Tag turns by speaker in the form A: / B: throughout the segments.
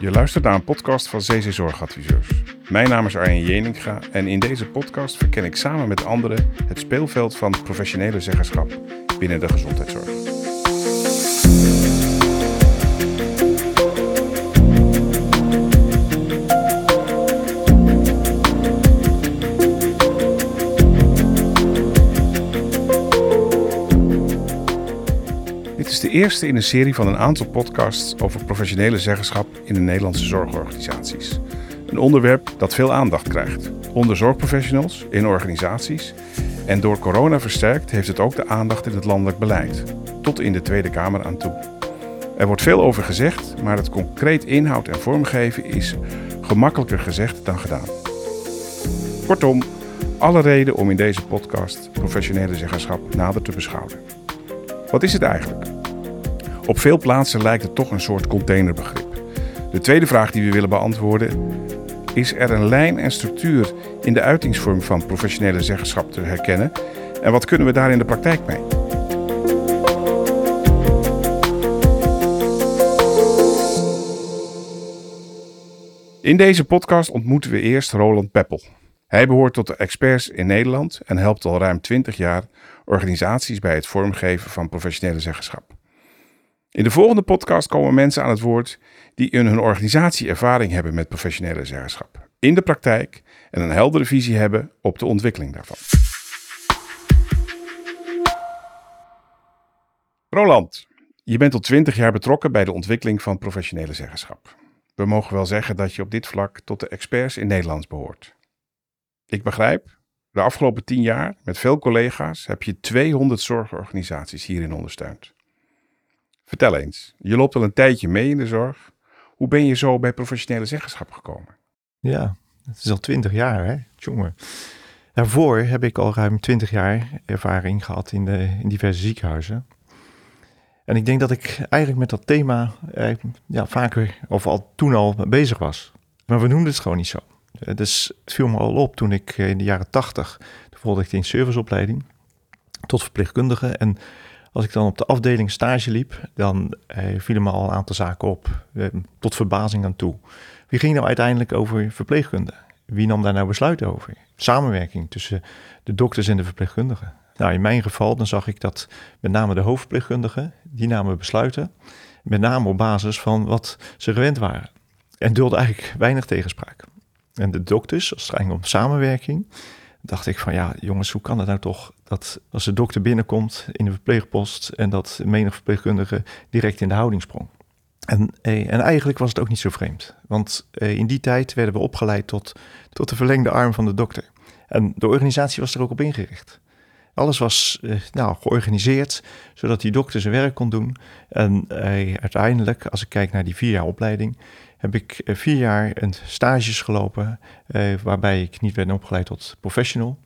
A: Je luistert naar een podcast van CC Zorgadviseurs. Mijn naam is Arjen Jeninga en in deze podcast verken ik samen met anderen het speelveld van professionele zeggenschap binnen de gezondheidszorg. Eerste in een serie van een aantal podcasts over professionele zeggenschap in de Nederlandse zorgorganisaties. Een onderwerp dat veel aandacht krijgt. Onder zorgprofessionals, in organisaties en door corona versterkt heeft het ook de aandacht in het landelijk beleid, tot in de Tweede Kamer aan toe. Er wordt veel over gezegd, maar het concreet inhoud en vormgeven is gemakkelijker gezegd dan gedaan. Kortom, alle reden om in deze podcast professionele zeggenschap nader te beschouwen. Wat is het eigenlijk? Op veel plaatsen lijkt het toch een soort containerbegrip. De tweede vraag die we willen beantwoorden: is er een lijn en structuur in de uitingsvorm van professionele zeggenschap te herkennen? En wat kunnen we daar in de praktijk mee? In deze podcast ontmoeten we eerst Roland Peppel. Hij behoort tot de experts in Nederland en helpt al ruim 20 jaar organisaties bij het vormgeven van professionele zeggenschap. In de volgende podcast komen mensen aan het woord die in hun organisatie ervaring hebben met professionele zeggenschap, in de praktijk en een heldere visie hebben op de ontwikkeling daarvan. Roland, je bent al 20 jaar betrokken bij de ontwikkeling van professionele zeggenschap. We mogen wel zeggen dat je op dit vlak tot de experts in Nederland behoort. Ik begrijp, de afgelopen 10 jaar met veel collega's heb je 200 zorgorganisaties hierin ondersteund. Vertel eens, je loopt al een tijdje mee in de zorg. Hoe ben je zo bij professionele zeggenschap gekomen?
B: Ja, het is al 20 jaar, hè, jongen. Daarvoor heb ik al ruim 20 jaar ervaring gehad in, de, in diverse ziekenhuizen. En ik denk dat ik eigenlijk met dat thema eh, ja, vaker, of al toen al bezig was. Maar we noemden het gewoon niet zo. Dus het viel me al op toen ik in de jaren 80, volgde ik in serviceopleiding tot verpleegkundige. En als ik dan op de afdeling stage liep, dan eh, vielen me al een aantal zaken op, eh, tot verbazing aan toe. Wie ging nou uiteindelijk over verpleegkunde? Wie nam daar nou besluiten over? Samenwerking tussen de dokters en de verpleegkundigen. Nou, in mijn geval dan zag ik dat met name de hoofdverpleegkundigen, die namen besluiten, met name op basis van wat ze gewend waren. En dulde eigenlijk weinig tegenspraak. En de dokters, als het ging om samenwerking, dacht ik van ja, jongens, hoe kan het nou toch dat als de dokter binnenkomt in de verpleegpost en dat menig verpleegkundige direct in de houding sprong. En, eh, en eigenlijk was het ook niet zo vreemd, want eh, in die tijd werden we opgeleid tot, tot de verlengde arm van de dokter. En de organisatie was er ook op ingericht. Alles was eh, nou, georganiseerd, zodat die dokter zijn werk kon doen. En eh, uiteindelijk, als ik kijk naar die vier jaar opleiding, heb ik eh, vier jaar een stages gelopen, waarbij ik niet werd opgeleid tot professional.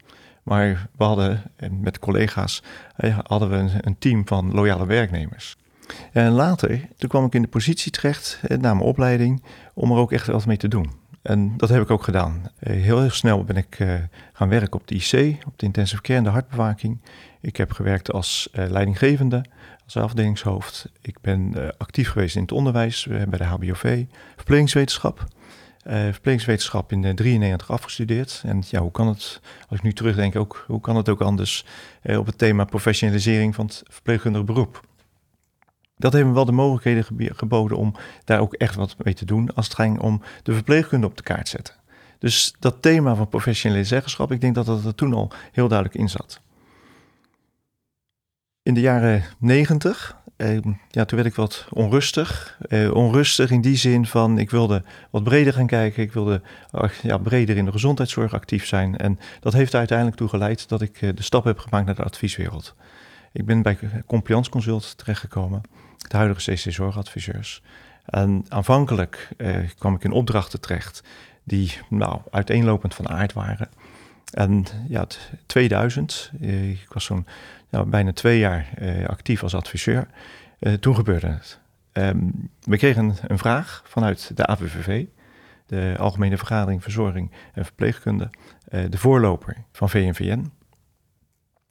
B: Maar we hadden met collega's hadden we een, een, team van loyale werknemers. En later, toen kwam ik in de positie terecht, na mijn opleiding, om er ook echt wat mee te doen. En dat heb ik ook gedaan. Heel, heel snel ben ik gaan werken op de IC, op de intensive care en de hartbewaking. Ik heb gewerkt als leidinggevende als afdelingshoofd. Ik ben actief geweest in het onderwijs bij de HBOV, verplegingswetenschap. Verplegingswetenschap in de 93 afgestudeerd. En ja, hoe kan het, als ik nu terugdenk, ook, hoe kan het ook anders op het thema professionalisering van het verpleegkundig beroep? Dat heeft me wel de mogelijkheden geboden om daar ook echt wat mee te doen als het ging om de verpleegkunde op de kaart zetten. Dus dat thema van professionele zeggenschap, ik denk dat dat er toen al heel duidelijk in zat. In de jaren negentig, eh, ja, toen werd ik wat onrustig. Eh, onrustig in die zin van, ik wilde wat breder gaan kijken. Ik wilde ja, breder in de gezondheidszorg actief zijn. En dat heeft er uiteindelijk toe geleid dat ik eh, de stap heb gemaakt naar de advieswereld. Ik ben bij Compliance Consult terechtgekomen, de huidige CC Zorgadviseurs. En aanvankelijk eh, kwam ik in opdrachten terecht die nou, uiteenlopend van aard waren. En ja, 2000, eh, ik was zo'n bijna twee jaar eh, actief als adviseur. Toen gebeurde het. Um, we kregen een, vraag vanuit de AVVV, de Algemene Vergadering Verzorging en Verpleegkunde, de voorloper van VNVN.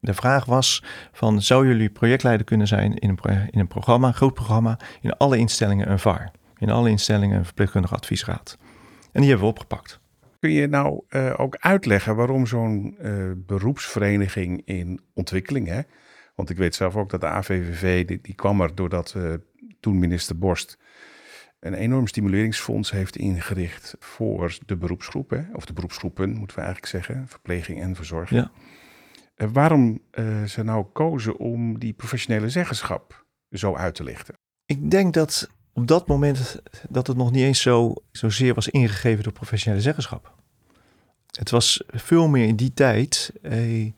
B: De vraag was van, zou jullie projectleider kunnen zijn in een, in een programma, een groot programma, in alle instellingen een VAR? in alle instellingen een verpleegkundige adviesraad. En die hebben we opgepakt.
A: Kun je nou uh, ook uitleggen waarom zo'n uh, beroepsvereniging in ontwikkeling, hè? want ik weet zelf ook dat de AVVV, die, die kwam er doordat uh, toen minister Borst een enorm stimuleringsfonds heeft ingericht voor de beroepsgroepen, of de beroepsgroepen moeten we eigenlijk zeggen, verpleging en verzorging. Ja. Uh, waarom uh, ze nou kozen om die professionele zeggenschap zo uit te lichten?
B: Ik denk dat op dat moment dat het nog niet eens zo, zozeer was ingegeven door professionele zeggenschap. Het was veel meer in die tijd, eh,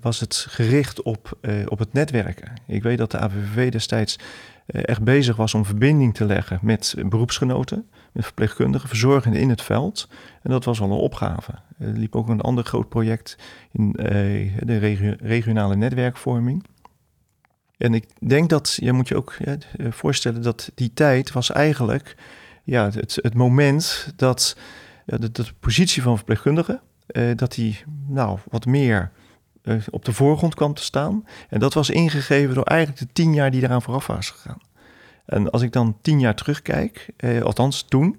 B: was het gericht op, eh, op het netwerken. Ik weet dat de AVVV destijds eh, echt bezig was om verbinding te leggen met beroepsgenoten, met verpleegkundigen, verzorgenden in het veld. En dat was al een opgave. Er liep ook een ander groot project in de regionale netwerkvorming. En ik denk dat, je moet je ook ja, voorstellen dat die tijd was eigenlijk ja, het, het moment dat de, positie van verpleegkundigen, uh, dat die nou, wat meer op de voorgrond kwam te staan. En dat was ingegeven door eigenlijk de tien jaar die eraan vooraf was gegaan. En als ik dan tien jaar terugkijk, uh, althans toen,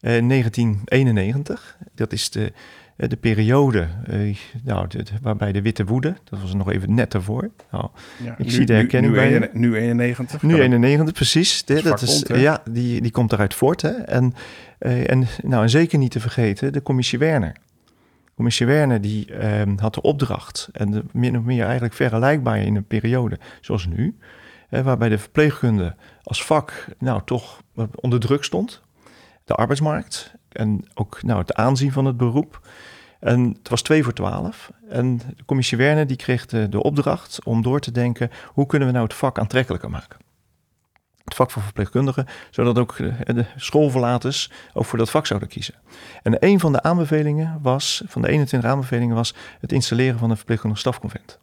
B: 1991, dat is de, eh, de periode uh, nou, de, waarbij de witte woede, dat was nog even net ervoor. Nou,
A: ja, ik nu, zie de herkenning nu, nu bij Nu 91.
B: Nu 91, precies. De, dat is, ja, die, die komt eruit voort. Hè? En, uh, en, nou, en zeker niet te vergeten de commissie Werner. Commissie Werner die uh, had de opdracht, en de, min of meer eigenlijk vergelijkbaar in een periode zoals nu, waarbij de verpleegkunde als vak nou toch onder druk stond. De arbeidsmarkt, en ook nou, het aanzien van het beroep. En het was twee voor twaalf. En de commissie Werner die kreeg de, opdracht om door te denken... hoe kunnen we nou het vak aantrekkelijker maken? Het vak van verpleegkundigen, zodat ook de schoolverlaters ook voor dat vak zouden kiezen. En een van de aanbevelingen was, van de 21 aanbevelingen, was het installeren van een verpleegkundig stafconvent.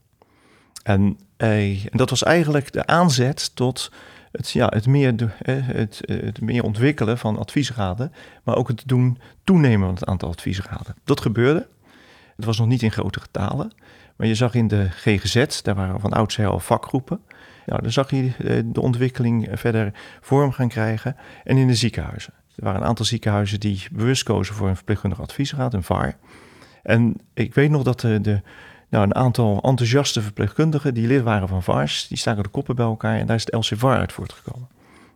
B: En, en dat was eigenlijk de aanzet tot het, ja, het, meer, het, het meer ontwikkelen van adviesraden, maar ook het doen toenemen van het aantal adviesraden. Dat gebeurde. Het was nog niet in grote getalen, maar je zag in de GGZ, daar waren van oudsher al vakgroepen. Nou, dan zag je eh, de ontwikkeling verder vorm gaan krijgen. En in de ziekenhuizen. Er waren een aantal ziekenhuizen die bewust kozen voor een verpleegkundige adviesraad, een VAR. En ik weet nog dat de, de nou, een aantal enthousiaste verpleegkundigen die lid waren van VARS, die staken de koppen bij elkaar en daar is het LCVAR uit voortgekomen.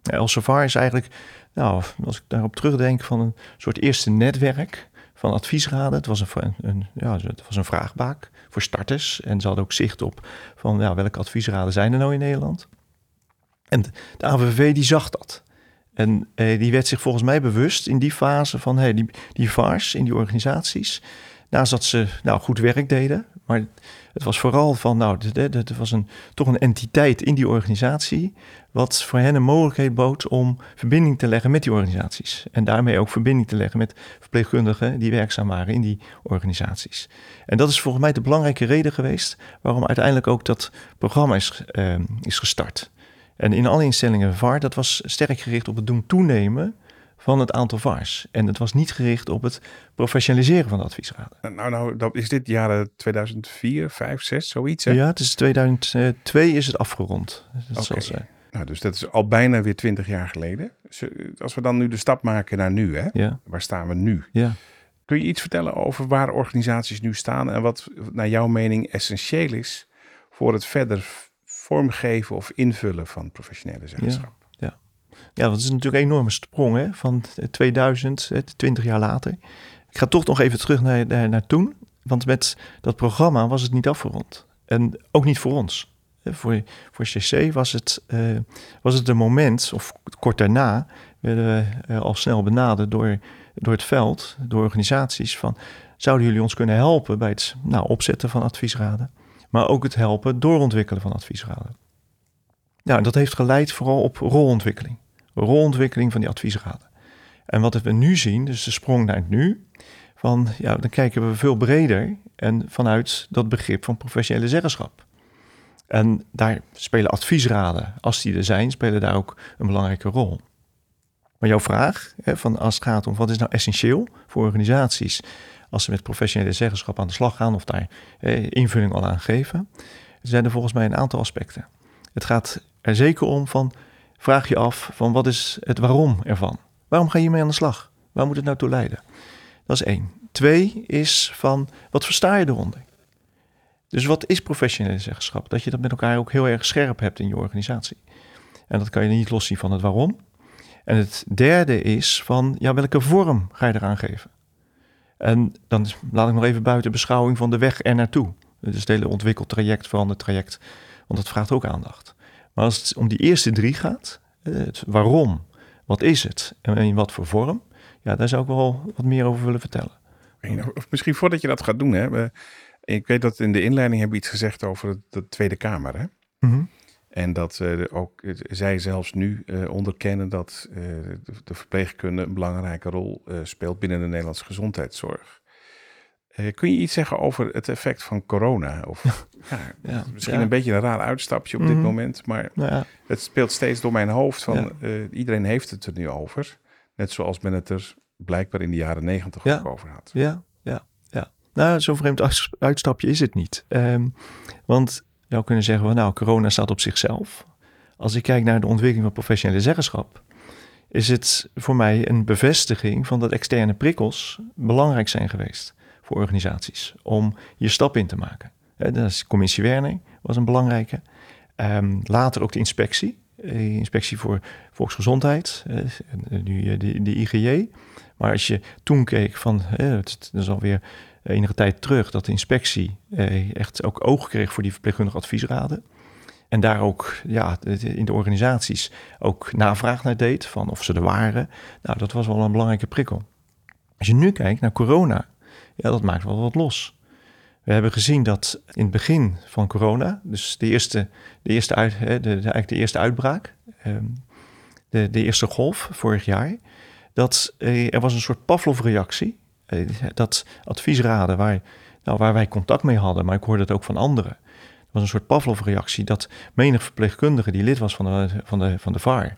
B: Nou, LCVAR is eigenlijk, nou, als ik daarop terugdenk, van een soort eerste netwerk van adviesraden. Het was een, een, ja, het was een vraagbaak voor starters en ze hadden ook zicht op van ja, welke adviesraden zijn er nou in Nederland. En de AVV die zag dat. En eh, die werd zich volgens mij bewust in die fase van hey, die, die VARS in die organisaties, naast dat ze nou, goed werk deden, maar het was vooral van, nou, het was een, toch een entiteit in die organisatie, wat voor hen een mogelijkheid bood om verbinding te leggen met die organisaties. En daarmee ook verbinding te leggen met verpleegkundigen die werkzaam waren in die organisaties. En dat is volgens mij de belangrijke reden geweest waarom uiteindelijk ook dat programma is, uh, is gestart. En in alle instellingen VAR, dat was sterk gericht op het doen toenemen van het aantal VARs. En het was niet gericht op het professionaliseren van de adviesraden.
A: Nou, nou dat is dit jaren 2004, 5, 6, zoiets hè?
B: Ja, het is 2002 is het afgerond.
A: Dat okay. Nou, dus dat is al bijna weer 20 jaar geleden. Als we dan nu de stap maken naar nu, hè?
B: Ja.
A: waar staan we nu?
B: Ja.
A: Kun je iets vertellen over waar organisaties nu staan en wat naar jouw mening essentieel is voor het verder vormgeven of invullen van professionele zeggenschap?
B: Ja, dat is natuurlijk een enorme sprong hè? van 2000, 20 jaar later. Ik ga toch nog even terug naar, naar, toen. Want met dat programma was het niet afgerond. En ook niet voor ons. Voor, voor CC was het, uh, was het een moment, of kort daarna, werden we uh, al snel benaderd door, door het veld, door organisaties van zouden jullie ons kunnen helpen bij het nou, opzetten van adviesraden, maar ook het helpen doorontwikkelen van adviesraden. Nou, dat heeft geleid vooral op rolontwikkeling rolontwikkeling van die adviesraden. En wat we nu zien, dus de sprong naar het nu, van ja, dan kijken we veel breder en vanuit dat begrip van professionele zeggenschap. En daar spelen adviesraden, als die er zijn, spelen daar ook een belangrijke rol. Maar jouw vraag, van als het gaat om wat is nou essentieel voor organisaties als ze met professionele zeggenschap aan de slag gaan of daar invulling al aan geven, zijn er volgens mij een aantal aspecten. Het gaat er zeker om van vraag je af van wat is het waarom ervan? Waarom ga je hiermee aan de slag? Waar moet het nou toe leiden? Dat is één. Twee is van wat versta je eronder? Dus wat is professionele zeggenschap? Dat je dat met elkaar ook heel erg scherp hebt in je organisatie. En dat kan je niet loszien van het waarom. En het derde is van ja, welke vorm ga je eraan geven? En dan laat ik nog even buiten beschouwing van de weg er naartoe. Dus het hele ontwikkeld traject, veranderd traject, want dat vraagt ook aandacht. Maar als het om die eerste drie gaat, eh, het waarom, wat is het en in wat voor vorm, ja, daar zou ik wel wat meer over willen vertellen.
A: Of misschien voordat je dat gaat doen, hè, ik weet dat in de inleiding hebben we iets gezegd over de Tweede Kamer. Hè? Mhm. En dat uh, ook zij zelfs nu uh, onderkennen dat de, de, verpleegkunde een belangrijke rol speelt binnen de Nederlandse gezondheidszorg. Kun je iets zeggen over het effect van corona? Of, ja, ja misschien een beetje een raar uitstapje op dit mhm. moment, maar het speelt steeds door mijn hoofd van iedereen heeft het er nu over. Net zoals men het er blijkbaar in de jaren negentig ook over had.
B: Ja, ja, ja. Nou, zo'n vreemd uitstapje is het niet. Um, want zou kunnen zeggen, van, nou, corona staat op zichzelf. Als ik kijk naar de ontwikkeling van professionele zeggenschap, is het voor mij een bevestiging van dat externe prikkels belangrijk zijn geweest voor organisaties om je stap in te maken. Dat is commissie Werning was een belangrijke. Um, later ook de inspectie, de eh, inspectie voor volksgezondheid, uh, nu de, de IGJ. Maar als je toen keek van, het is alweer enige tijd terug dat de inspectie eh, echt ook oog kreeg voor die verpleegkundige adviesraden. En daar ook ja, in de organisaties ook navraag naar deed van of ze er waren. Nou, dat was wel een belangrijke prikkel. Als je nu kijkt naar corona, ja, dat maakt wel wat los. We hebben gezien dat in het begin van corona, dus de eerste, de eerste, uit, de, eigenlijk de eerste uitbraak, ehm, de, de eerste golf vorig jaar, dat eh, er was een soort Pavlov-reactie eh, dat adviesraden waar, nou, waar wij contact mee hadden, maar ik hoorde het ook van anderen. Er was een soort Pavlov-reactie dat menig verpleegkundige die lid was van de, van de, van de VAR,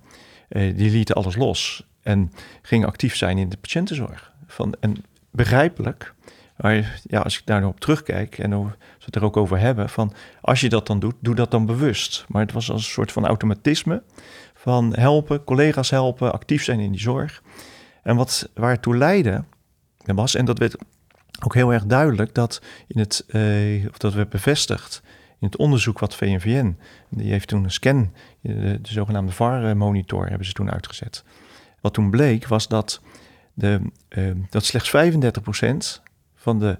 B: eh, die lieten alles los en ging actief zijn in de patiëntenzorg. Van, en begrijpelijk, maar ja, als ik daar nog op terugkijk en we het er ook over hebben, van als je dat dan doet, doe dat dan bewust. Maar het was als een soort van automatisme van helpen, collega's helpen, actief zijn in die zorg. En wat waartoe leidde, was. En dat werd ook heel erg duidelijk dat in het, uh, of dat werd bevestigd in het onderzoek wat VNVN, die heeft toen een scan, de, de zogenaamde VAR-monitor, hebben ze toen uitgezet. Wat toen bleek was dat, de, uh, dat slechts 35% van de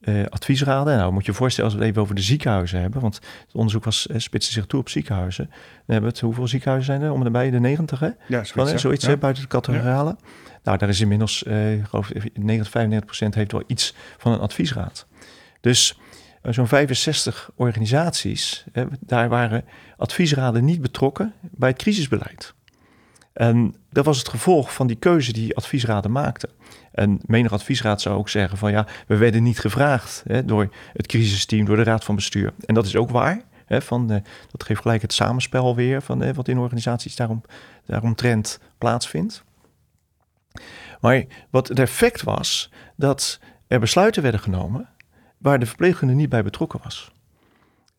B: uh, adviesraden. Nou, moet je je voorstellen als we het even over de ziekenhuizen hebben, want het onderzoek was, uh, spitste zich toe op ziekenhuizen. Dan hebben we het, hoeveel ziekenhuizen zijn er? Om erbij de 90, hè?
A: Ja, zoiets,
B: Van, zoiets ja. buiten de categorale. Nou, daar is inmiddels, uh, geloof ik, 90, 95 procent heeft wel iets van een adviesraad. Dus zo'n 65 organisaties, daar waren adviesraden niet betrokken bij het crisisbeleid. En dat was het gevolg van die keuze die adviesraden maakten. En menig adviesraad zou ook zeggen van ja, we werden niet gevraagd hè, door het crisisteam, door de raad van bestuur. En dat is ook waar. Hè, van, uh, dat geeft gelijk het samenspel weer van uh, wat in organisaties daarom, daaromtrent plaatsvindt. Maar wat het effect was, dat er besluiten werden genomen waar de verpleegkundige niet bij betrokken was.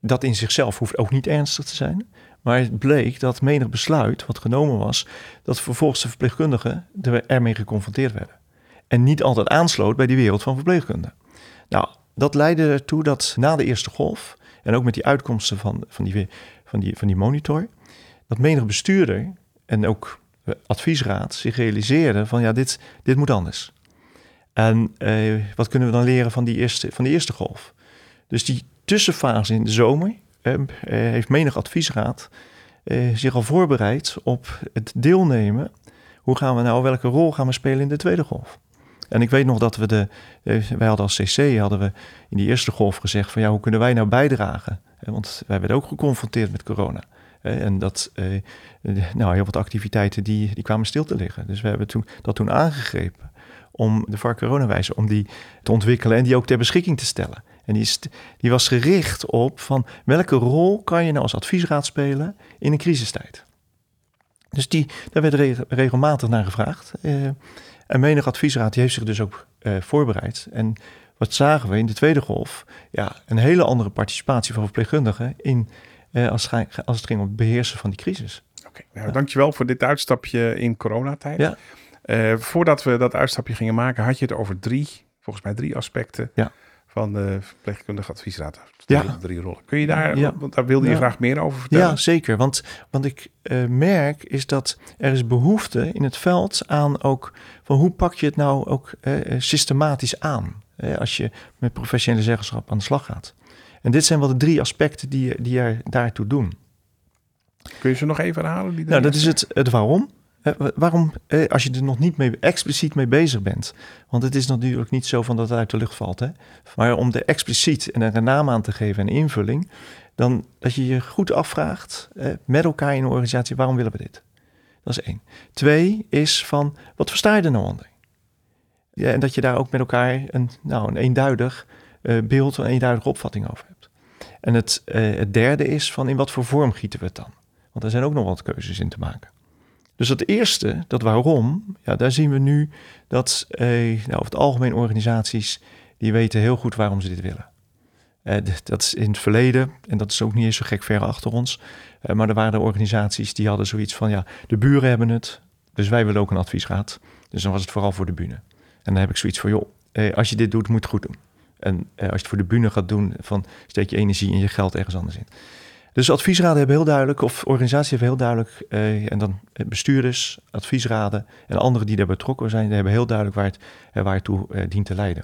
B: Dat in zichzelf hoeft ook niet ernstig te zijn, maar het bleek dat menig besluit wat genomen was, dat vervolgens de verpleegkundigen ermee geconfronteerd werden. En niet altijd aansloot bij die wereld van verpleegkunde. Nou, dat leidde ertoe dat na de eerste golf, en ook met die uitkomsten van, van, die, van, die, van die monitor, dat menig bestuurder en ook adviesraad zich realiseerde van ja, dit, dit moet anders. En eh, wat kunnen we dan leren van die, eerste, van die eerste golf? Dus die tussenfase in de zomer eh, heeft menig adviesraad eh, zich al voorbereid op het deelnemen. Hoe gaan we nou, welke rol gaan we spelen in de tweede golf? En ik weet nog dat we de, eh, wij hadden als CC hadden we in die eerste golf gezegd van ja, hoe kunnen wij nou bijdragen? Want wij werden ook geconfronteerd met corona. En dat, nou, heel wat activiteiten die, die kwamen stil te liggen. Dus we hebben toen, dat toen aangegrepen om de VAR Coronawijze, om die te ontwikkelen en die ook ter beschikking te stellen. En die, is, die was gericht op van welke rol kan je nou als adviesraad spelen in een crisistijd. Dus die, daar werd regelmatig naar gevraagd. Uh, en menig adviesraad die heeft zich dus ook uh, voorbereid. En wat zagen we in de tweede golf? Ja, een hele andere participatie van verpleegkundigen in, uh, als, als, het ging om het beheersen van die crisis.
A: Oké, nou, dankjewel voor dit uitstapje in coronatijd.
B: Ja.
A: Eh, voordat we dat uitstapje gingen maken, had je het over drie, volgens mij drie aspecten
B: Ja.
A: Van de verpleegkundige adviesraad.
B: Ja.
A: Drie, rollen. Kun je daar,
B: Ja.
A: want daar wilde je
B: Ja.
A: graag meer over vertellen?
B: Ja, zeker. Want wat ik eh, merk is dat er is behoefte in het veld aan ook van hoe pak je het nou ook eh, eh, systematisch aan als je met professionele zeggenschap aan de slag gaat. En dit zijn wel de drie aspecten die, die er daartoe doen.
A: Kun je ze nog even herhalen? Die
B: Nou, dat is het, het waarom. Wa- waarom, als je er nog niet mee, expliciet mee bezig bent. Want het is natuurlijk niet zo van dat het uit de lucht valt. Hè? Maar om er expliciet en een naam aan te geven en invulling. Dan dat je je goed afvraagt eh, met elkaar in een organisatie, waarom willen we dit? Dat is één. Twee is van, wat versta je er nou onder? Ja, en dat je daar ook met elkaar een, nou, een eenduidig eh, beeld, een eenduidige opvatting over hebt. En het, eh, het derde is van, in wat voor vorm gieten we het dan? Want er zijn ook nog wat keuzes in te maken. Dus dat eerste, dat waarom, ja, daar zien we nu dat eh, nou, over het algemeen organisaties die weten heel goed waarom ze dit willen. Eh, dat is in het verleden, en dat is ook niet eens zo gek ver achter ons, eh, maar er waren organisaties die hadden zoiets van, ja, de buren hebben het, dus wij willen ook een adviesraad. Dus dan was het vooral voor de bühne. En dan heb ik zoiets van, joh, eh, als je dit doet, moet het goed doen. En eh, als je het voor de bühne gaat doen, van steek je energie en je geld ergens anders in. Dus adviesraden hebben heel duidelijk, of organisaties hebben heel duidelijk, eh, en dan eh, bestuurders, adviesraden en anderen die daar betrokken zijn, die hebben heel duidelijk waar het, eh, waar het toe dient te leiden.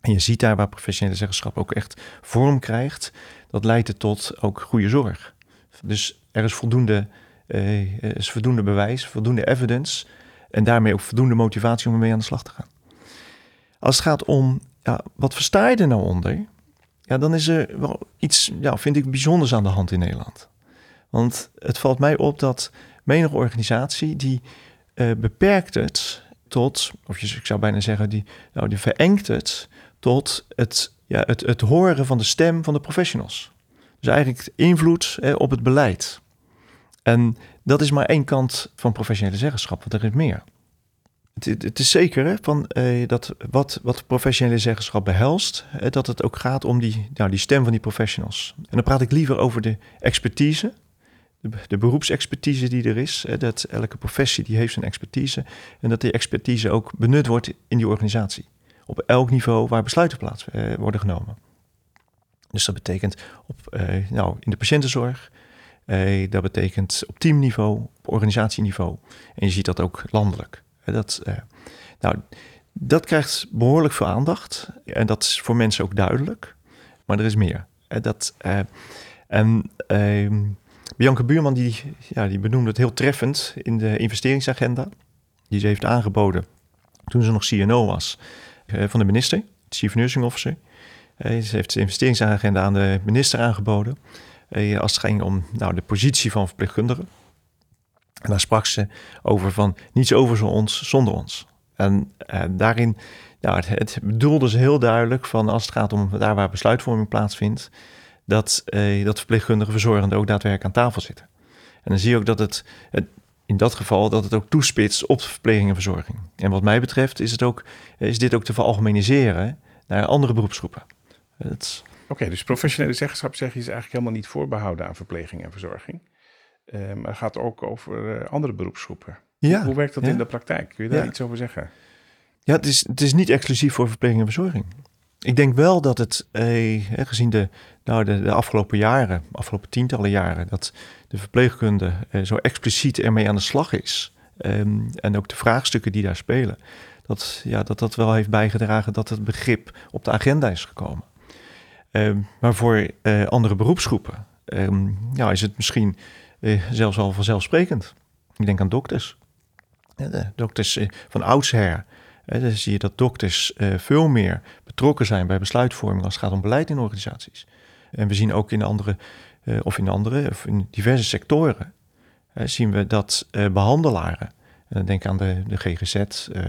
B: En je ziet daar waar professionele zeggenschap ook echt vorm krijgt, dat leidt het tot ook goede zorg. Dus er is voldoende, is voldoende bewijs, voldoende evidence en daarmee ook voldoende motivatie om ermee aan de slag te gaan. Als het gaat om, ja, wat versta je er nou onder? Ja, dan is er wel iets, ja, vind ik, bijzonders aan de hand in Nederland. Want het valt mij op dat menige organisatie die eh, beperkt het tot, of je, ik zou bijna zeggen, die, nou, die verengt het tot het, ja, het, het horen van de stem van de professionals. Dus eigenlijk invloed eh, op het beleid. En dat is maar één kant van professionele zeggenschap, want er is meer. Het, is zeker hè, van, eh, dat wat, wat professionele zeggenschap behelst, eh, dat het ook gaat om die, nou, die stem van die professionals. En dan praat ik liever over de expertise, de, beroepsexpertise die er is. Dat elke professie die heeft zijn expertise en dat die expertise ook benut wordt in die organisatie. Op elk niveau waar besluiten plaats eh, worden genomen. Dus dat betekent op, eh, nou, in de patiëntenzorg, dat betekent op teamniveau, op organisatieniveau. En je ziet dat ook landelijk. Dat, eh, nou, dat krijgt behoorlijk veel aandacht. En dat is voor mensen ook duidelijk. Maar er is meer. Dat, eh, en ehm, Bianca Buurman die, ja, die benoemde het heel treffend in de investeringsagenda. Die ze heeft aangeboden toen ze nog CNO was eh, van de minister, Chief Nursing Officer. Ze heeft de investeringsagenda aan de minister aangeboden. als het ging om nou, de positie van verpleegkundigen. En daar sprak ze over van niets over zo ons zonder ons. En daarin nou, het, bedoelde ze heel duidelijk van als het gaat om daar waar besluitvorming plaatsvindt, dat, eh, dat verpleegkundigen verzorgenden ook daadwerkelijk aan tafel zitten. En dan zie je ook dat het, in dat geval dat het ook toespitst op verpleging en verzorging. En wat mij betreft is, het ook, is dit ook te veralgemeniseren naar andere beroepsgroepen.
A: Oké, dus professionele zeggenschap zeg je is eigenlijk helemaal niet voorbehouden aan verpleging en verzorging. Eh, maar het gaat ook over eh, andere beroepsgroepen.
B: ja,
A: Hoe werkt dat
B: ja.
A: in de praktijk? Kun je daar
B: Ja.
A: iets over zeggen?
B: Ja, het is, het is niet exclusief voor verpleging en verzorging. Ik denk wel dat het, eh, gezien de, nou, de, de afgelopen jaren, afgelopen tientallen jaren, dat de verpleegkunde eh, zo expliciet ermee aan de slag is. Ehm, en ook de vraagstukken die daar spelen. Dat, ja, dat dat wel heeft bijgedragen dat het begrip op de agenda is gekomen. Ehm, maar voor andere beroepsgroepen ehm, ja, is het misschien zelfs al vanzelfsprekend. Ik denk aan dokters. De dokters eh, van oudsher dan zie je dat dokters eh, veel meer betrokken zijn bij besluitvorming als het gaat om beleid in organisaties. En we zien ook in andere, eh, of in andere, of in diverse sectoren, eh, zien we dat eh, behandelaren, en denk aan de, de GGZ, eh,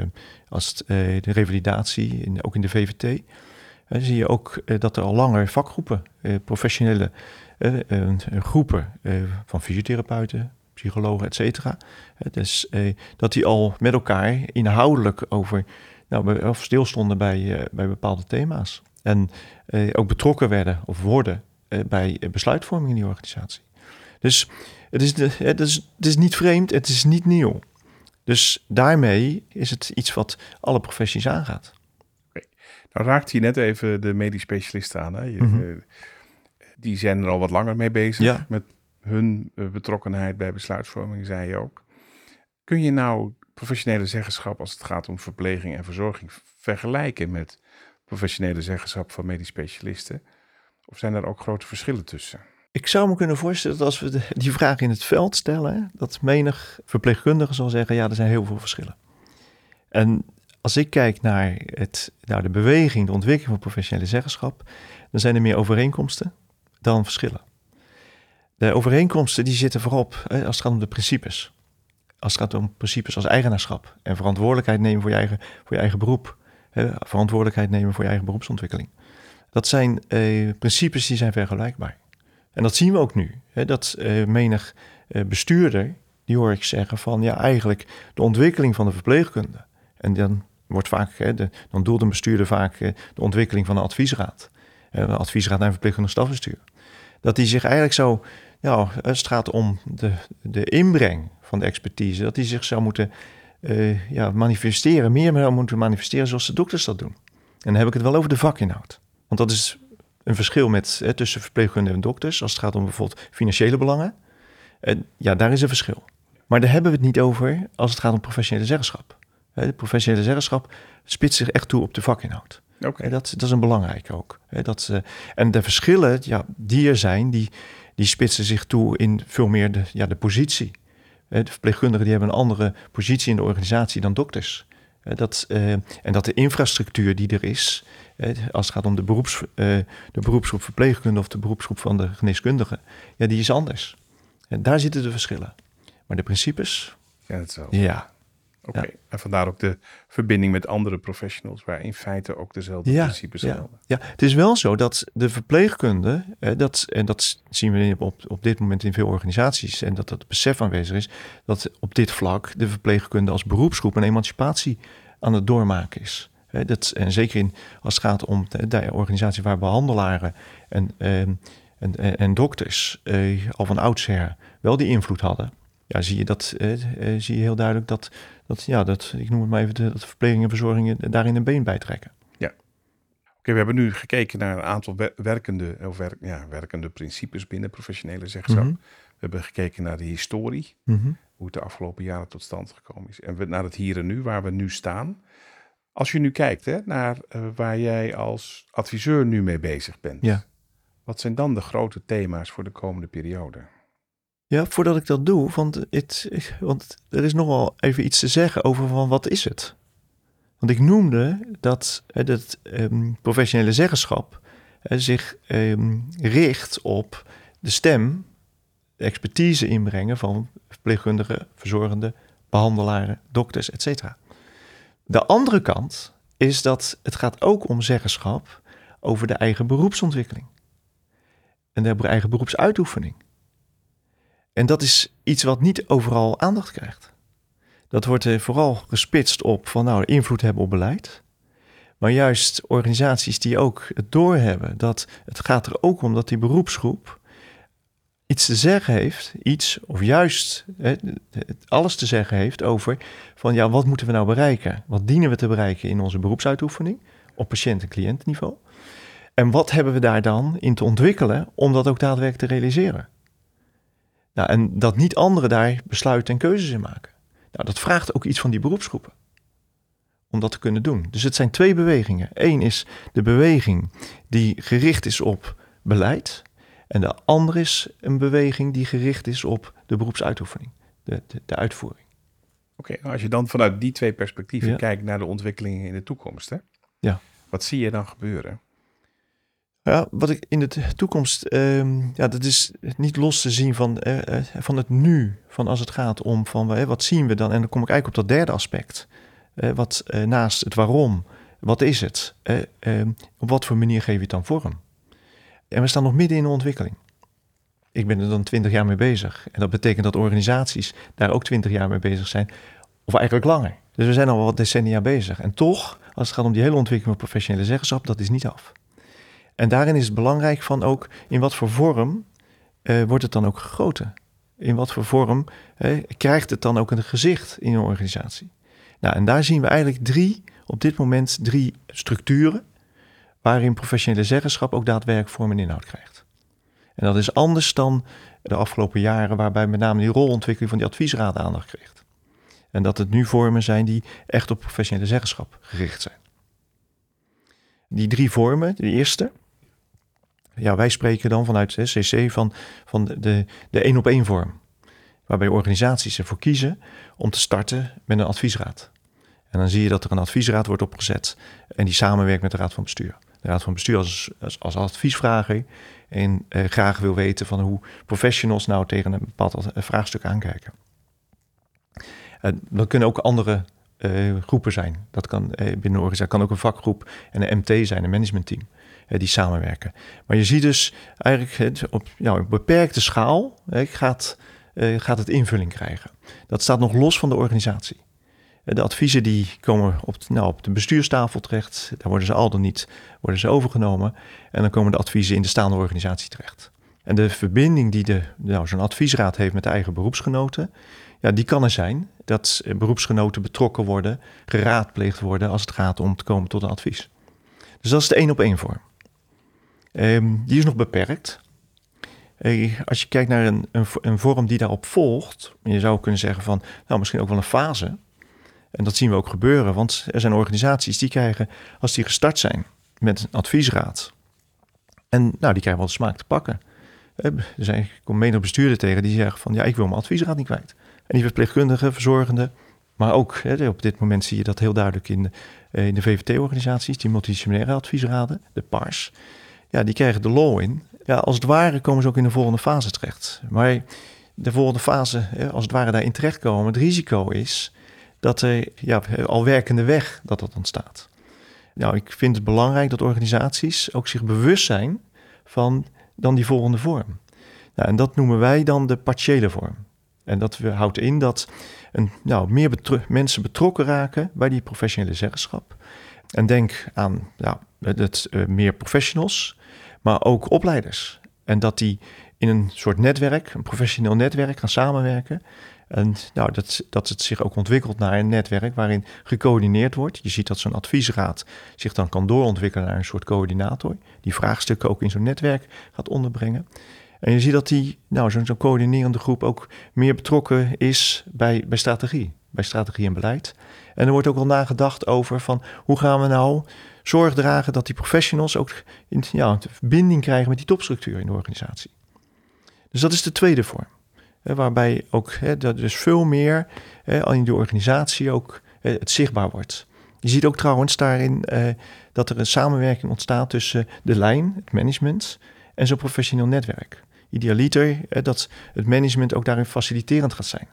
B: als eh, de revalidatie, ook in de VVT, eh, zie je ook eh, dat er al langer vakgroepen, eh, professionele eh, eh, groepen eh, van fysiotherapeuten, psychologen, et cetera. Eh, Dus eh, dat die al met elkaar inhoudelijk over, nou, of stilstonden bij, eh, bij bepaalde thema's. En eh, ook betrokken werden of worden eh, bij eh, besluitvorming in die organisatie. Dus het is, de, het, is, het is niet vreemd, het is niet nieuw. Dus daarmee is het iets wat alle professies aangaat.
A: Nou raakte je net even de medisch specialisten aan. Hè? Je,
B: Mhm.
A: eh, die zijn er al wat langer mee bezig
B: Ja.
A: met hun eh, betrokkenheid bij besluitvorming, zei je ook. Kun je nou professionele zeggenschap als het gaat om verpleging en verzorging vergelijken met professionele zeggenschap van medisch specialisten? Of zijn er ook grote verschillen tussen?
B: Ik zou me kunnen voorstellen dat als we de- die vraag in het veld stellen, dat menig verpleegkundige zal zeggen, ja, er zijn heel veel verschillen. En als ik kijk naar, het, naar de beweging, de ontwikkeling van professionele zeggenschap, dan zijn er meer overeenkomsten dan verschillen. De overeenkomsten die zitten voorop als het gaat om de principes. Als het gaat om principes als eigenaarschap en verantwoordelijkheid nemen voor je eigen, voor je eigen beroep. Verantwoordelijkheid nemen voor je eigen beroepsontwikkeling. Dat zijn eh, principes die zijn vergelijkbaar. En dat zien we ook nu. Hè, dat eh, menig eh, bestuurder, die hoor ik zeggen van ja, eigenlijk de ontwikkeling van de verpleegkunde. En dan wordt vaak, hè, de, dan doelt een bestuurder vaak eh, de ontwikkeling van een adviesraad. Eh, adviesraad naar verpleegkundig stafbestuur. Dat die zich eigenlijk zo, ja, als het gaat om de, de inbreng van de expertise, dat die zich zou moeten eh, ja, manifesteren, meer moeten manifesteren zoals de dokters dat doen. En dan heb ik het wel over de vakinhoud. Want dat is een verschil met, hè, tussen verpleegkundigen en dokters. Als het gaat om bijvoorbeeld financiële belangen. En ja, daar is een verschil. Maar daar hebben we het niet over als het gaat om professionele zeggenschap. De professionele zeggenschap spitst zich echt toe op de vakinhoud.
A: Oké.
B: Hè, Dat, dat is een belangrijke ook. Hè, Dat, en de verschillen ja, die er zijn, die, die spitsen zich toe in veel meer de, ja, de positie. Hè, De verpleegkundigen die hebben een andere positie in de organisatie dan dokters. Hè, Dat, eh, en dat de infrastructuur die er is, hè, als het gaat om de, beroeps, eh, de beroepsgroep verpleegkunde of de beroepsgroep van de geneeskundigen, ja, die is anders. En daar zitten de verschillen. Maar de principes,
A: Ja, hetzelfde.
B: ja.
A: Oké.
B: Ja.
A: En vandaar ook de verbinding met andere professionals, waar in feite ook dezelfde
B: Ja,
A: principes gelden.
B: ja, het is wel zo dat de verpleegkunde, eh, dat, en dat zien we op, op dit moment in veel organisaties, en dat dat besef aanwezig is, dat op dit vlak de verpleegkunde als beroepsgroep een emancipatie aan het doormaken is. Dat, en zeker in, als het gaat om de, de organisatie waar behandelaren en, ehm, en, en, en dokters eh, al van oudsher wel die invloed hadden. Ja, zie je dat, eh, eh, zie je heel duidelijk dat, dat, ja, dat, ik noem het maar even, de, dat verpleging en verzorgingen daarin een been bijtrekken.
A: Oké, we hebben nu gekeken naar een aantal wer- werkende, of werk, ja, werkende principes binnen professionele zeggenschap.
B: Mhm.
A: We hebben gekeken naar de historie,
B: Mhm.
A: hoe het de afgelopen jaren tot stand gekomen is. En we, naar het hier en nu, waar we nu staan. Als je nu kijkt hè, naar eh, waar jij als adviseur nu mee bezig bent.
B: Ja.
A: Wat zijn dan de grote thema's voor de komende periode?
B: Ja, voordat ik dat doe, want, het, want er is nogal even iets te zeggen over van wat is het? Want ik noemde dat het ehm, professionele zeggenschap hè, zich ehm, richt op de stem, de expertise inbrengen van verpleegkundigen, verzorgenden, behandelaren, dokters, etc. De andere kant is dat het gaat ook om zeggenschap over de eigen beroepsontwikkeling en de eigen beroepsuitoefening. En dat is iets wat niet overal aandacht krijgt. Dat wordt vooral gespitst op van nou invloed hebben op beleid. Maar juist organisaties die ook het doorhebben dat het gaat er ook om dat die beroepsgroep iets te zeggen heeft, iets of juist alles te zeggen heeft over van ja, wat moeten we nou bereiken? Wat dienen we te bereiken in onze beroepsuitoefening op patiënt- en cliëntniveau? En wat hebben we daar dan in te ontwikkelen om dat ook daadwerkelijk te realiseren? Nou, en dat niet anderen daar besluiten en keuzes in maken. Nou, dat vraagt ook iets van die beroepsgroepen. Om dat te kunnen doen. Dus het zijn twee bewegingen. Eén is de beweging die gericht is op beleid. En de andere is een beweging die gericht is op de beroepsuitoefening. De, de, de uitvoering.
A: Oké, nou, als je dan vanuit die twee perspectieven
B: Ja.
A: kijkt naar de ontwikkelingen in de toekomst, hè?
B: Ja.
A: Wat zie je dan gebeuren?
B: Ja, wat ik in de toekomst, ehm, ja, dat is niet los te zien van, eh, eh, van het nu. Van als het gaat om van eh, wat zien we dan? En dan kom ik eigenlijk op dat derde aspect. Wat naast het waarom, wat is het? Eh, ehm, op wat voor manier geef je het dan vorm? En we staan nog midden in een ontwikkeling. Ik ben er dan twintig jaar mee bezig. En dat betekent dat organisaties daar ook twintig jaar mee bezig zijn. Of eigenlijk langer. Dus we zijn al wat decennia bezig. En toch, als het gaat om die hele ontwikkeling van professionele zeggenschap, dat is niet af. En daarin is het belangrijk van ook in wat voor vorm eh, wordt het dan ook gegoten? In wat voor vorm krijgt het dan ook een gezicht in een organisatie? Nou, en daar zien we eigenlijk drie, op dit moment drie structuren waarin professionele zeggenschap ook daadwerkelijk vorm en inhoud krijgt. En dat is anders dan de afgelopen jaren, waarbij met name die rolontwikkeling van die adviesraad aandacht kreeg. En dat het nu vormen zijn die echt op professionele zeggenschap gericht zijn. Die drie vormen, de eerste, ja, wij spreken dan vanuit CC van, van de, de één op één vorm. Waarbij organisaties ervoor kiezen om te starten met een adviesraad. En dan zie je dat er een adviesraad wordt opgezet en die samenwerkt met de raad van bestuur. De raad van bestuur als, als, als adviesvrager en eh, graag wil weten van hoe professionals nou tegen een bepaald vraagstuk aankijken. En dat kunnen ook andere uh, groepen zijn. Dat kan uh, binnen een organisatie kan ook een vakgroep en een MT zijn, een managementteam, die samenwerken. Maar je ziet dus eigenlijk op ja, beperkte schaal gaat, gaat het invulling krijgen. Dat staat nog los van de organisatie. De adviezen die komen op, nou, op de bestuurstafel terecht. Daar worden ze al dan niet worden ze overgenomen. En dan komen de adviezen in de staande organisatie terecht. En de verbinding die de, nou, zo'n adviesraad heeft met de eigen beroepsgenoten, ja, die kan er zijn dat beroepsgenoten betrokken worden, geraadpleegd worden als het gaat om te komen tot een advies. Dus dat is de één op één vorm. Ehm, die is nog beperkt. als je kijkt naar een, een, een, vorm die daarop volgt, je zou kunnen zeggen van, nou misschien ook wel een fase. En dat zien we ook gebeuren, want er zijn organisaties die krijgen, als die gestart zijn met een adviesraad, en nou, die krijgen wel de smaak te pakken. Er zijn, ik kom menig bestuurder tegen die zeggen van, ja, ik wil mijn adviesraad niet kwijt. En die verpleegkundigen, verzorgenden, maar ook hè, op dit moment zie je dat heel duidelijk in de, eh, in de VVT-organisaties, die multidisciplinaire adviesraden, de PARS. Ja, die krijgen de law in. Ja, als het ware komen ze ook in de volgende fase terecht. Maar de volgende fase, als het ware daarin terechtkomen, het risico is dat er ja, al werkende weg dat dat ontstaat. Nou, ik vind het belangrijk dat organisaties ook zich bewust zijn van dan die volgende vorm. Nou, en dat noemen wij dan de partiële vorm. En dat houdt in dat een, nou, meer mensen betrokken raken bij die professionele zeggenschap. En denk aan ja, het, uh, meer professionals, maar ook opleiders. En dat die in een soort netwerk, een professioneel netwerk, gaan samenwerken. En nou, dat, dat het zich ook ontwikkelt naar een netwerk waarin gecoördineerd wordt. Je ziet dat zo'n adviesraad zich dan kan doorontwikkelen naar een soort coördinator. Die vraagstukken ook in zo'n netwerk gaat onderbrengen. En je ziet dat die, nou, zo'n zo coördinerende groep ook meer betrokken is bij, bij strategie, bij strategie en beleid. En er wordt ook al nagedacht over van hoe gaan we nou zorg dragen dat die professionals ook in, ja, verbinding krijgen met die topstructuur in de organisatie. Dus dat is de tweede vorm. Hè, waarbij ook hè, dat dus veel meer hè, in de organisatie ook het zichtbaar wordt. Je ziet ook trouwens daarin eh, dat er een samenwerking ontstaat tussen de lijn, het management, en zo'n professioneel netwerk idealiter dat het management ook daarin faciliterend gaat zijn.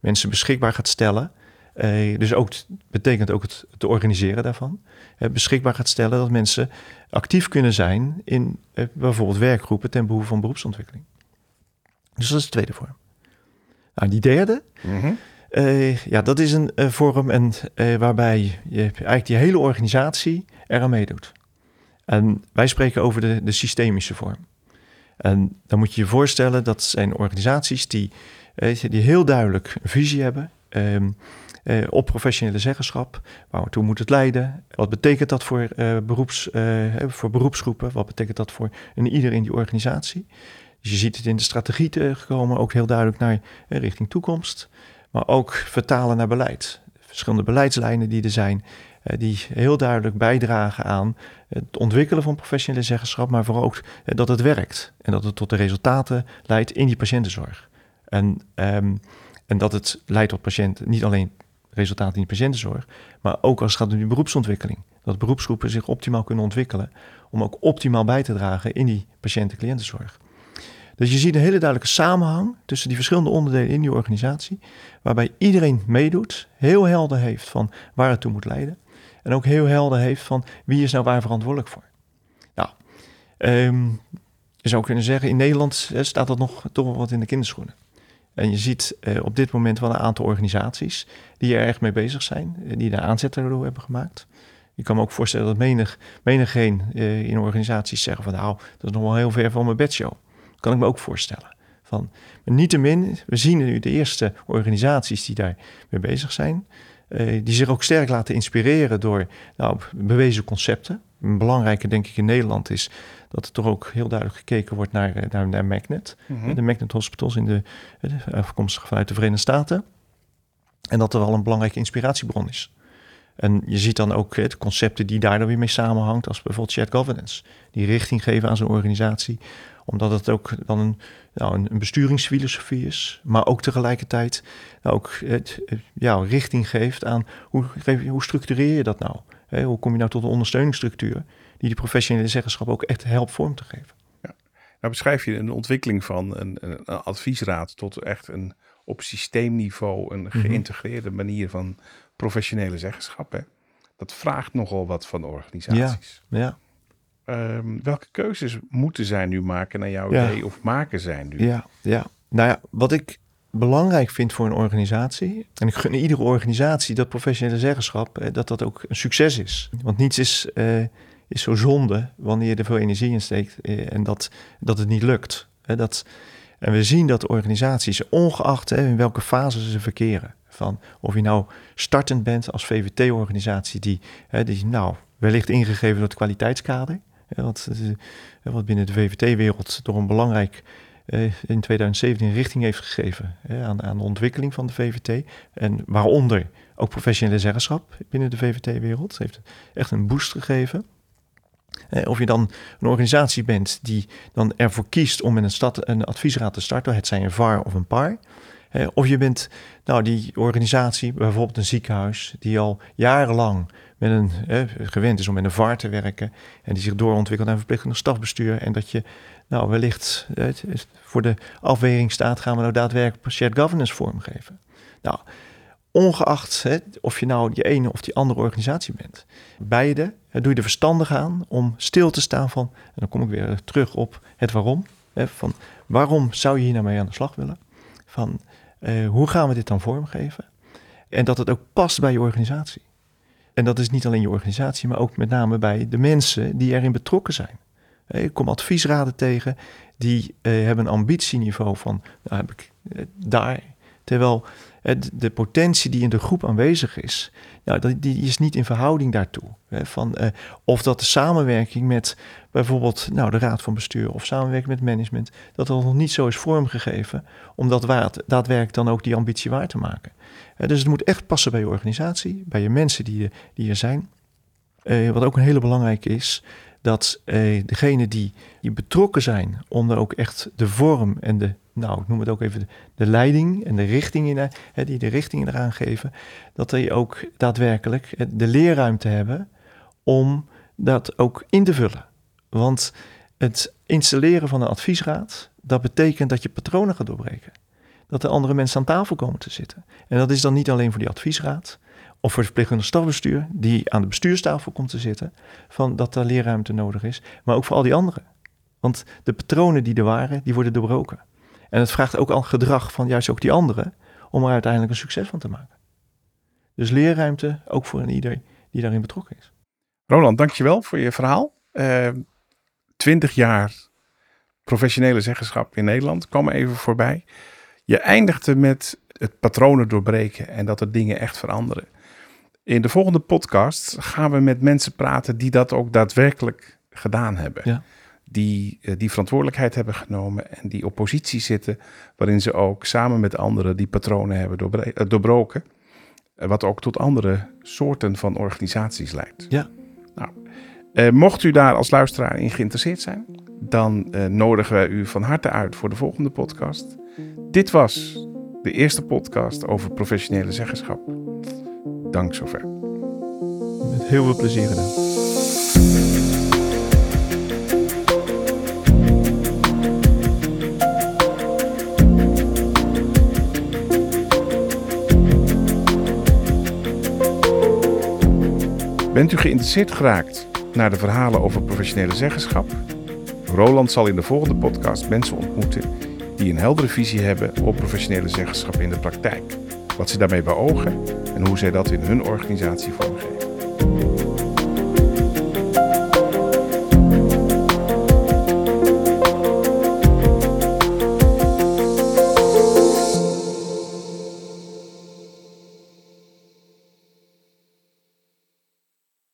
B: Mensen beschikbaar gaat stellen. Eh, dus ook betekent ook het te organiseren daarvan. Eh, beschikbaar gaat stellen dat mensen actief kunnen zijn in eh, bijvoorbeeld werkgroepen ten behoeve van beroepsontwikkeling. Dus dat is de tweede vorm. Nou, die derde, mhm. ja, dat is een uh, vorm en, waarbij je eigenlijk die hele organisatie eraan meedoet. En wij spreken over de, de systemische vorm. En dan moet je je voorstellen dat zijn organisaties die, die heel duidelijk een visie hebben. Ehm, eh, op professionele zeggenschap. Waartoe moet het leiden? Wat betekent dat voor, uh, beroeps, uh, voor beroepsgroepen? Wat betekent dat voor een ieder in die organisatie? Dus je ziet het in de strategie tegenkomen, ook heel duidelijk naar richting toekomst. Maar ook vertalen naar beleid. Verschillende beleidslijnen die er zijn. Eh, die heel duidelijk bijdragen aan het ontwikkelen van professionele zeggenschap, maar vooral ook eh, dat het werkt en dat het tot de resultaten leidt in die patiëntenzorg. En, um, en dat het leidt tot patiënten, niet alleen resultaten in de patiëntenzorg, maar ook als het gaat om die beroepsontwikkeling. Dat beroepsgroepen zich optimaal kunnen ontwikkelen om ook optimaal bij te dragen in die patiënten-cliëntenzorg. Dus je ziet een hele duidelijke samenhang tussen die verschillende onderdelen in die organisatie, waarbij iedereen meedoet, heel helder heeft van waar het toe moet leiden en ook heel helder heeft van wie is nou waar verantwoordelijk voor. Nou, um, je zou kunnen zeggen, in Nederland staat dat nog toch wel wat in de kinderschoenen. En je ziet uh, op dit moment wel een aantal organisaties die er erg mee bezig zijn, eh, die daar aanzetten door hebben gemaakt. Je kan me ook voorstellen dat menig, menigeen uh, in organisaties zeggen van nou, dat is nog wel heel ver van mijn bedshow. kan ik me ook voorstellen. Van, maar niettemin, we zien nu de eerste organisaties die daar mee bezig zijn. Uh, die zich ook sterk laten inspireren door nou, bewezen concepten. Een belangrijke, denk ik, in Nederland is dat er toch ook heel duidelijk gekeken wordt naar, eh, naar, naar Magnet. Mm De Magnet Hospitals in de, afkomstig vanuit de Verenigde Staten. En dat er wel een belangrijke inspiratiebron is. En je ziet dan ook de concepten die daar dan weer mee samenhangt, als bijvoorbeeld shared governance. Die richting geven aan zo'n organisatie, omdat het ook dan een, nou, een, besturingsfilosofie is, maar ook tegelijkertijd ook het, ja, richting geeft aan hoe, hoe structureer je dat nou? hoe kom je nou tot een ondersteuningsstructuur die die professionele zeggenschap ook echt helpt vorm te geven?
A: Ja. Nou beschrijf je een ontwikkeling van een, een adviesraad tot echt een op systeemniveau een mhm. geïntegreerde manier van professionele zeggenschap. Hè? Dat vraagt nogal wat van organisaties.
B: Ja, ja.
A: Ehm, welke keuzes moeten zij nu maken naar jouw idee of maken zij nu?
B: Ja, ja, nou ja, wat ik belangrijk vind voor een organisatie, en ik gun iedere organisatie dat professionele zeggenschap, eh, dat dat ook een succes is. Want niets is, uh, is zo zonde wanneer je er veel energie in steekt uh, en dat, dat het niet lukt. dat, en we zien dat organisaties, ongeacht hè, in welke fase ze verkeren, van of je nou startend bent als VVT-organisatie, die, hè, die nou wellicht ingegeven door het kwaliteitskader, hè, wat, eh, wat binnen de VVT-wereld door een belangrijk eh, in 2017 richting heeft gegeven hè, aan, aan de ontwikkeling van de VVT. En waaronder ook professionele zeggenschap binnen de VVT-wereld. heeft echt een boost gegeven. Of je dan een organisatie bent die dan ervoor kiest om met een, stad, een adviesraad te starten, het zijn een VAR of een PAR. Of je bent nou, die organisatie, bijvoorbeeld een ziekenhuis, die al jarenlang met een, gewend is om met een VAR te werken en die zich doorontwikkelt naar verplichtende stafbestuur. En dat je nou wellicht voor de afweging staat, gaan we nou daadwerkelijk shared governance vormgeven. Nou, ongeacht hè, of je nou die ene of die andere organisatie bent. Beide doe je er verstandig aan om stil te staan van, en dan kom ik weer terug op het waarom. Hè, van waarom zou je hier nou mee aan de slag willen? Van uh, hoe gaan we dit dan vormgeven? En dat het ook past bij je organisatie. En dat is niet alleen je organisatie, maar ook met name bij de mensen die erin betrokken zijn. Ik kom adviesraden tegen die uh, hebben een ambitieniveau van nou heb ik, daar. Terwijl de potentie die in de groep aanwezig is, die is niet in verhouding daartoe. Van, uh, of dat de samenwerking met bijvoorbeeld nou, de raad van bestuur of samenwerking met management, dat dat nog niet zo is vormgegeven om dat waard, daadwerkelijk dan ook die ambitie waar te maken. Dus het moet echt passen bij je organisatie, bij je mensen die, die er zijn. Uh, wat ook een hele belangrijke is, dat eh, degenen die, betrokken zijn om er ook echt de vorm en de, nou ik noem het ook even de, leiding en de richting in, die de richting eraan geven, dat die ook daadwerkelijk de leerruimte hebben om dat ook in te vullen. Want het installeren van een adviesraad, dat betekent dat je patronen gaat doorbreken. Dat er andere mensen aan tafel komen te zitten. En dat is dan niet alleen voor die adviesraad, of voor het stafbestuur, die aan de bestuurstafel komt te zitten, van dat er leerruimte nodig is, maar ook voor al die anderen. Want de patronen die er waren, die worden doorbroken. En het vraagt ook al gedrag van juist ook die anderen, om er uiteindelijk een succes van te maken. Dus leerruimte ook voor een ieder die daarin betrokken is.
A: Roland, dankjewel voor je verhaal. Uh, twintig jaar professionele zeggenschap in Nederland kwam even voorbij. Je eindigde met het patronen doorbreken en dat er dingen echt veranderen. In de volgende podcast gaan we met mensen praten die dat ook daadwerkelijk gedaan hebben. Ja. Die eh, die verantwoordelijkheid hebben genomen en die op positie zitten waarin ze ook samen met anderen die patronen hebben eh, doorbroken. Eh, wat ook tot andere soorten van organisaties leidt.
B: Ja.
A: Nou, mocht u daar als luisteraar in geïnteresseerd zijn, dan nodigen wij u van harte uit voor de volgende podcast. Dit was de eerste podcast over professionele zeggenschap. Dank zover.
B: Met heel veel plezier gedaan.
A: Bent u geïnteresseerd geraakt naar de verhalen over professionele zeggenschap? Roland zal in de volgende podcast mensen ontmoeten die een heldere visie hebben op professionele zeggenschap in de praktijk wat ze daarmee beogen en hoe zij dat in hun organisatie vormen.